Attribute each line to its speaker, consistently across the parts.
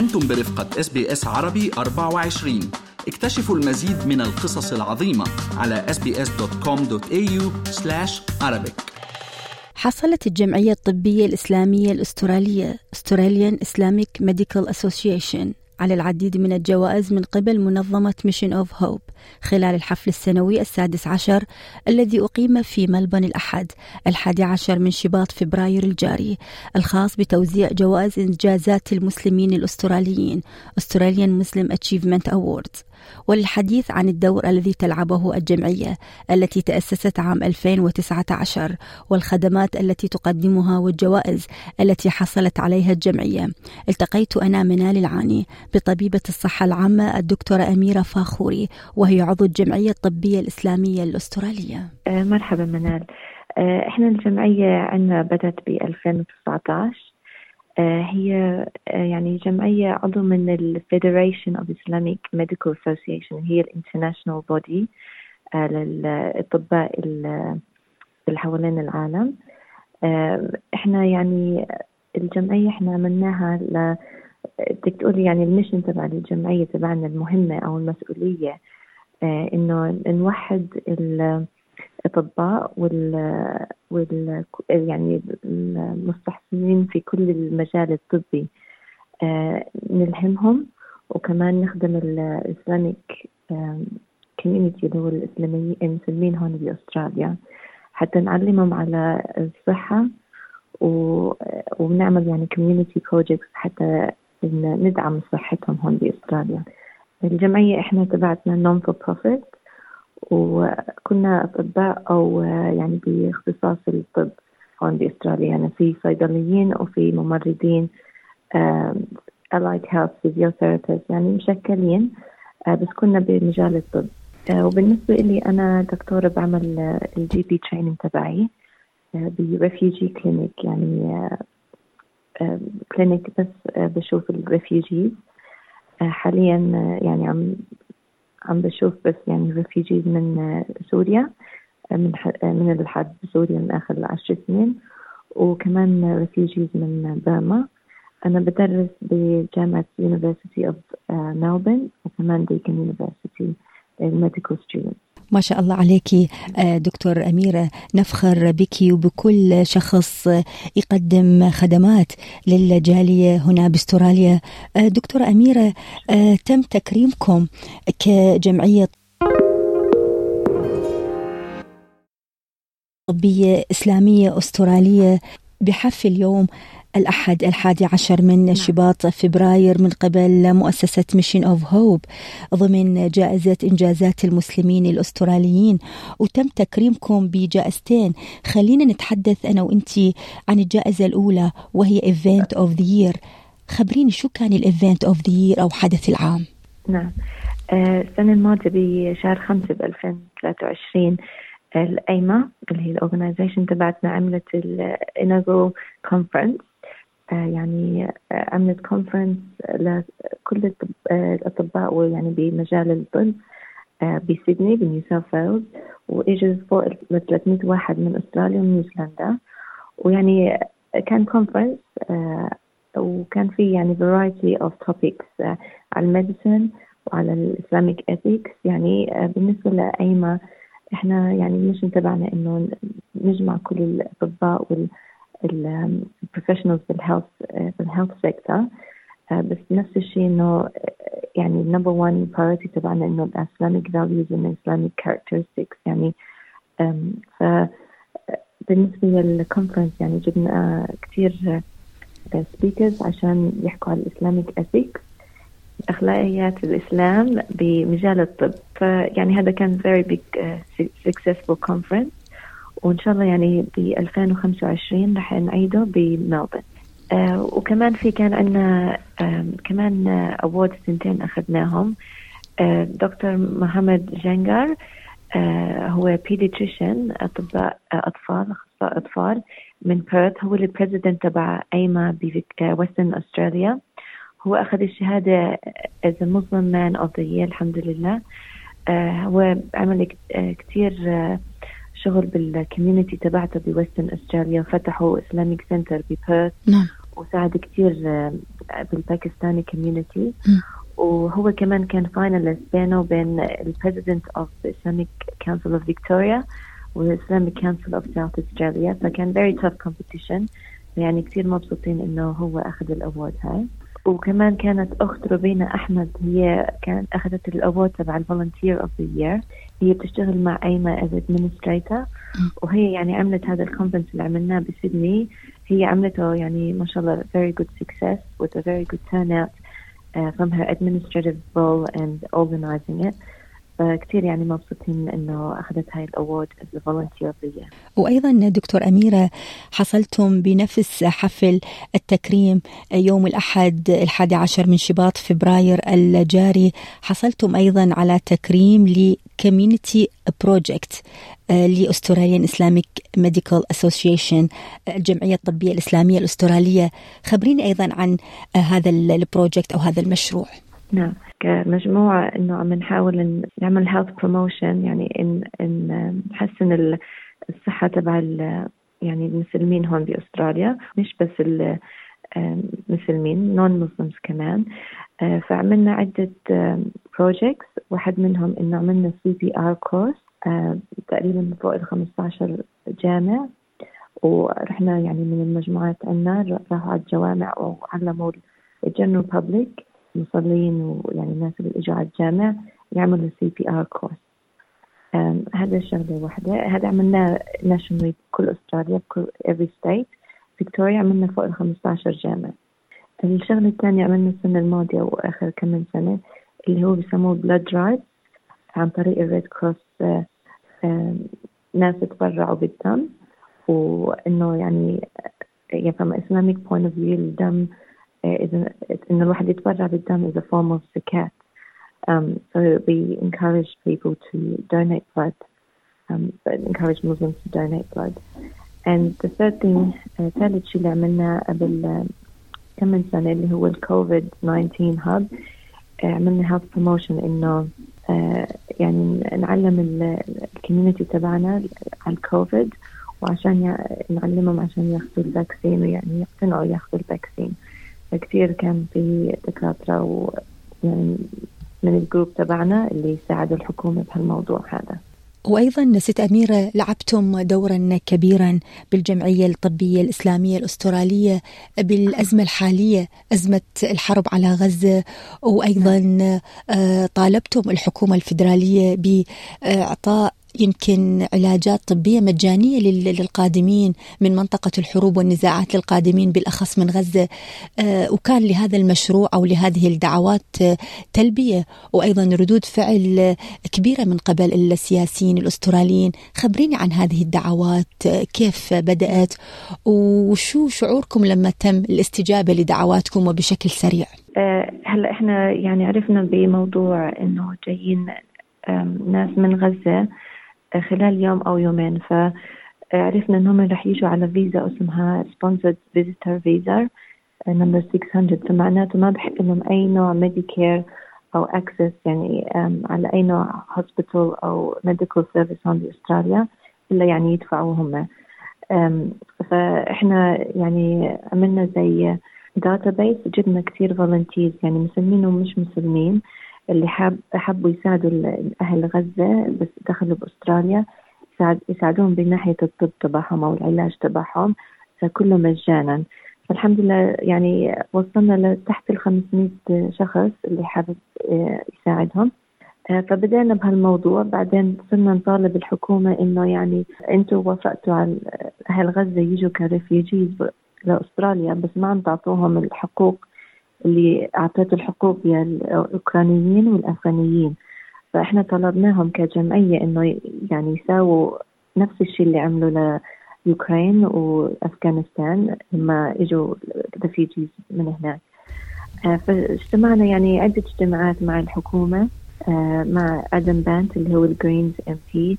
Speaker 1: أنتم برفقة SBS عربي 24 اكتشفوا المزيد من القصص العظيمة على sbs.com.au arabic.
Speaker 2: حصلت الجمعية الطبية الإسلامية الأسترالية Australian Islamic Medical Association على العديد من الجوائز من قبل منظمة Mission of Hope خلال الحفل السنوي السادس عشر الذي أقيم في ملبن الأحد الحادي عشر من شباط فبراير الجاري الخاص بتوزيع جوائز إنجازات المسلمين الأستراليين Australian Muslim Achievement Awards. وللحديث عن الدور الذي تلعبه الجمعية التي تأسست عام 2019 والخدمات التي تقدمها والجوائز التي حصلت عليها الجمعية. التقيت أنا منال العاني بطبيبة الصحة العامة الدكتورة أميرة فاخوري وهي عضو الجمعية الطبية الإسلامية الأسترالية.
Speaker 3: آه، مرحبا منال. آه، إحنا الجمعية عندنا بدأت ب 2019 آه، هي يعني جمعية عضو من ال Federation of Islamic Medical Association هي الانترناشونال بودي آه، للأطباء اللي حوالين العالم. إحنا يعني الجمعية إحنا عملناها ل تقولي يعني المشن تبع الجمعية تبعنا المهمة أو المسؤولية. إنه نوحد الأطباء وال, وال يعني المستحسنين في كل المجال الطبي آه، نلهمهم. وكمان نخدم ال Islamic community اللي هو الإسلاميين المسلمين هون بأستراليا حتى نعلمهم على الصحة و... ونعمل يعني community projects حتى ندعم صحتهم هون بأستراليا الجمعية إحنا تبعتنا not for profit وكنا أطباء أو يعني باختصاص الطب هون بأستراليا. يعني في صيدليين وفي ممرضين allied health physiotherapists يعني مشكلين آه، بس كنا بمجال الطب. آه، وبالنسبة لي أنا دكتورة بعمل ال GP training تبعي آه، ب refugee clinic يعني clinic بس بشوف ال refugees حاليا يعني عم عم بشوف بس يعني refugees من سوريا من من الحرب بسوريا من آخر العشر سنين وكمان refugees من بيرما. أنا بدرس بجامعة University of Melbourne وكمان Deakin University medical students.
Speaker 2: ما شاء الله عليك آه، دكتور أميرة. نفخر بك وبكل شخص يقدم خدمات للجالية هنا باستراليا. آه، دكتورة أميرة آه، تم تكريمكم كجمعية طبية إسلامية أسترالية بحفل يوم الأحد الحادي عشر من نعم. شباط فبراير من قبل مؤسسة ميشن أوف هوب ضمن جائزة إنجازات المسلمين الأستراليين. وتم تكريمكم بجائزتين. خلينا نتحدث أنا وإنتي عن الجائزة الأولى وهي Event of the Year. خبريني شو كان ال event of the year أو حدث العام؟
Speaker 3: نعم. آه، السنة الماضية بشهر خمسة ب 2023 ال AIMA اللي هي ال organization تبعتنا عملت ال inaugural conference آه، يعني آه، عملت conference لكل آه، الأطباء ويعني بمجال الطب بسيدني بنيو ساوث ويلز واجوا فوق 300 واحد من أستراليا ونيوزيلندا ويعني كان conference وكان في يعني variety of topics على ال medicine وعلى ال Islamic ethics. يعني بالنسبة ل AIMA إحنا يعني ال mission تبعنا إنه نجمع كل الأطباء وال professionals بال health بال health sector بس نفس الشيء إنه يعني ال number 1 priority تبعنا إنه ال Islamic values وال Islamic characteristics يعني ف بالنسبة لل conference يعني جبنا كثير speakers عشان يحكوا على ال Islamic ethics أخلاقيات الإسلام بمجال الطب. فيعني هذا كان very big successful conference. وإن شاء الله يعني ب 2025 رح نعيده بملبورن آه وكمان في كان عندنا آه كمان award سنتين أخذناهم. آه دكتور محمد جنجر آه هو pediatrician أطباء أطفال أخصائي أطفال من بيرث هو ال president تبع AIMA ب Western Australia هو أخذ الشهادة Muslim man of the year الحمد لله. آه هو عمل كثير آه شغل بال community تبعته ب Western Australia فتحوا Islamic center ببيرث
Speaker 2: نعم.
Speaker 3: وساعد كثير بالباكستاني community وهو كمان كان finalist بينه وبين ال president of Islamic Council of Victoria وال Islamic Council of South Australia فكان very tough competition يعني كثير مبسوطين إنه هو أخذ ال award هاي. وكمان كانت أخت روبينا أحمد هي كانت أخذت ال award تبع ال volunteer of the year هي بتشتغل مع AIMA as administrator وهي يعني عملت هذا ال conference اللي عملناه بسيدني. هي عملته يعني ما شاء الله very good success with a very good turnout uh, from her administrative role and organizing it. فكتير يعني مبسوطين إنه أخذت هاي ال award as volunteer
Speaker 2: وأيضا دكتور أميرة حصلتم بنفس حفل التكريم يوم الأحد الحادي عشر من شباط فبراير الجاري. حصلتم أيضا على تكريم ل community project ل Australian Islamic Medical Association الجمعية الطبية الإسلامية الأسترالية. خبريني أيضا عن هذا ال project أو هذا المشروع.
Speaker 3: نعم. كمجموعة إنه عم نحاول نعمل health promotion يعني إن إن نحسن الصحة تبع يعني المسلمين هون بأستراليا. مش بس المسلمين non Muslims كمان. فعملنا عدة projects. واحد منهم إنه عملنا CPR course تقريبا فوق ال 15 جامع. ورحنا يعني من المجموعات عنا راحوا على الجوامع وعلموا ال general public المصلين ويعني الناس اللي اجوا على الجامع يعملوا CPR course هذا شغلة واحدة. هذا عملناه nationally بكل أستراليا بكل every state. فيكتوريا عملنا فوق ال 15 جامع. الشغلة الثانية عملنا السنة الماضية وآخر كم سنة اللي هو بسموه blood drive عن طريق ال Red Cross ناس تبرعوا بالدم وإنه يعني يعني from Islamic point of view الدم إذا إن الواحد يتبرع بالدم is a form of zakat. Um, so we encourage people to donate blood, um, encourage Muslims to donate blood. And the third thing, ثالث شيء اللي عملناه قبل كم من سنة اللي هو الكوفيد 19 هاب عملنا هيلث بروموشن إنه يعني نعلم الكوميونتي تبعنا على الكوفيد وعشان نعلمهم عشان ياخذوا الفاكسين ويعني يقتنعوا ياخذوا الفاكسين. كثير كان في دكاترة ويعني من الجروب تبعنا اللي ساعدوا الحكومة بهالموضوع هذا.
Speaker 2: وأيضا ست أميرة لعبتم دورا كبيرا بالجمعية الطبية الإسلامية الأسترالية بالأزمة الحالية أزمة الحرب على غزة. وأيضا طالبتم الحكومة الفدراليه بإعطاء يمكن علاجات طبية مجانية للقادمين من منطقة الحروب والنزاعات للقادمين بالأخص من غزة. وكان لهذا المشروع أو لهذه الدعوات تلبية وأيضا ردود فعل كبيرة من قبل السياسيين الأستراليين. خبريني عن هذه الدعوات كيف بدأت وشو شعوركم لما تم الاستجابة لدعواتكم وبشكل سريع؟
Speaker 3: هلا إحنا يعني عرفنا بموضوع إنه جايين ناس من غزة خلال يوم أو يومين. فعرفنا أنهم رح يجوا على فيزا اسمها sponsored visitor visa number 600 فمعناته ما بحق لهم أي نوع Medicare أو access يعني على أي نوع hospital أو medical service هون بأستراليا إلا يعني يدفعوا هم. فإحنا يعني عملنا زي database جبنا كثير volunteers يعني مسلمين ومش مسلمين. اللي حاب حبوا يساعدوا أهل غزة بس دخلوا بأستراليا يساعد يساعدوهم بناحية الطب تبعهم أو العلاج تبعهم فكله مجانا. فالحمد لله يعني وصلنا لتحت ال 500 شخص اللي حابب يساعدهم. فبدأنا بهالموضوع. بعدين صرنا نطالب الحكومة إنه يعني أنتم وافقتوا على أهل غزة يجوا كريفيجيز لأستراليا بس ما عم تعطوهم الحقوق اللي أعطته الحقوق للأوكرانيين والأفغانيين. فإحنا طلبناهم كجمعية إنه يعني يساووا نفس الشيء اللي عملوا ليوكرين وأفغانستان لما إجوا refugees من هناك. فاجتمعنا يعني عدة اجتماعات مع الحكومة مع آدم بانت اللي هو ال Greens MP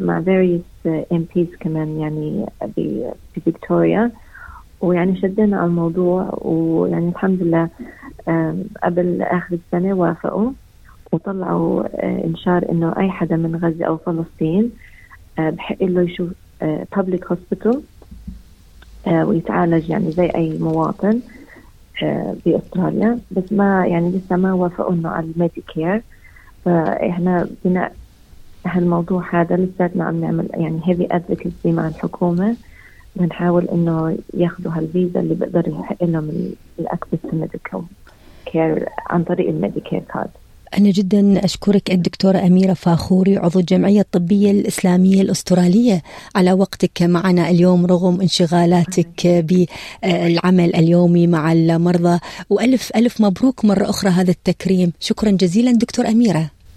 Speaker 3: مع various MPs كمان يعني بفيكتوريا. ويعني شدينا على الموضوع ويعني الحمد لله قبل آخر السنة وافقوا وطلعوا إنشار إنه أي حدا من غزة أو فلسطين بحق له يشوف public hospital ويتعالج يعني زي أي مواطن بأستراليا. بس ما يعني لسه ما وافقوا إنه على ال Medicare فإحنا بناء هالموضوع هذا لساتنا عم نعمل يعني heavy advocacy مع الحكومة. بنحاول إنه ياخذوا هالفيزا اللي بيقدر يحق لهم الـ access medical care عن طريق الـ Medicare card
Speaker 2: أنا جدا أشكرك الدكتورة أميرة فاخوري عضو الجمعية الطبية الإسلامية الأسترالية على وقتك معنا اليوم رغم انشغالاتك بالعمل اليومي مع المرضى. وألف ألف مبروك مرة أخرى هذا التكريم. شكرا جزيلا دكتور أميرة.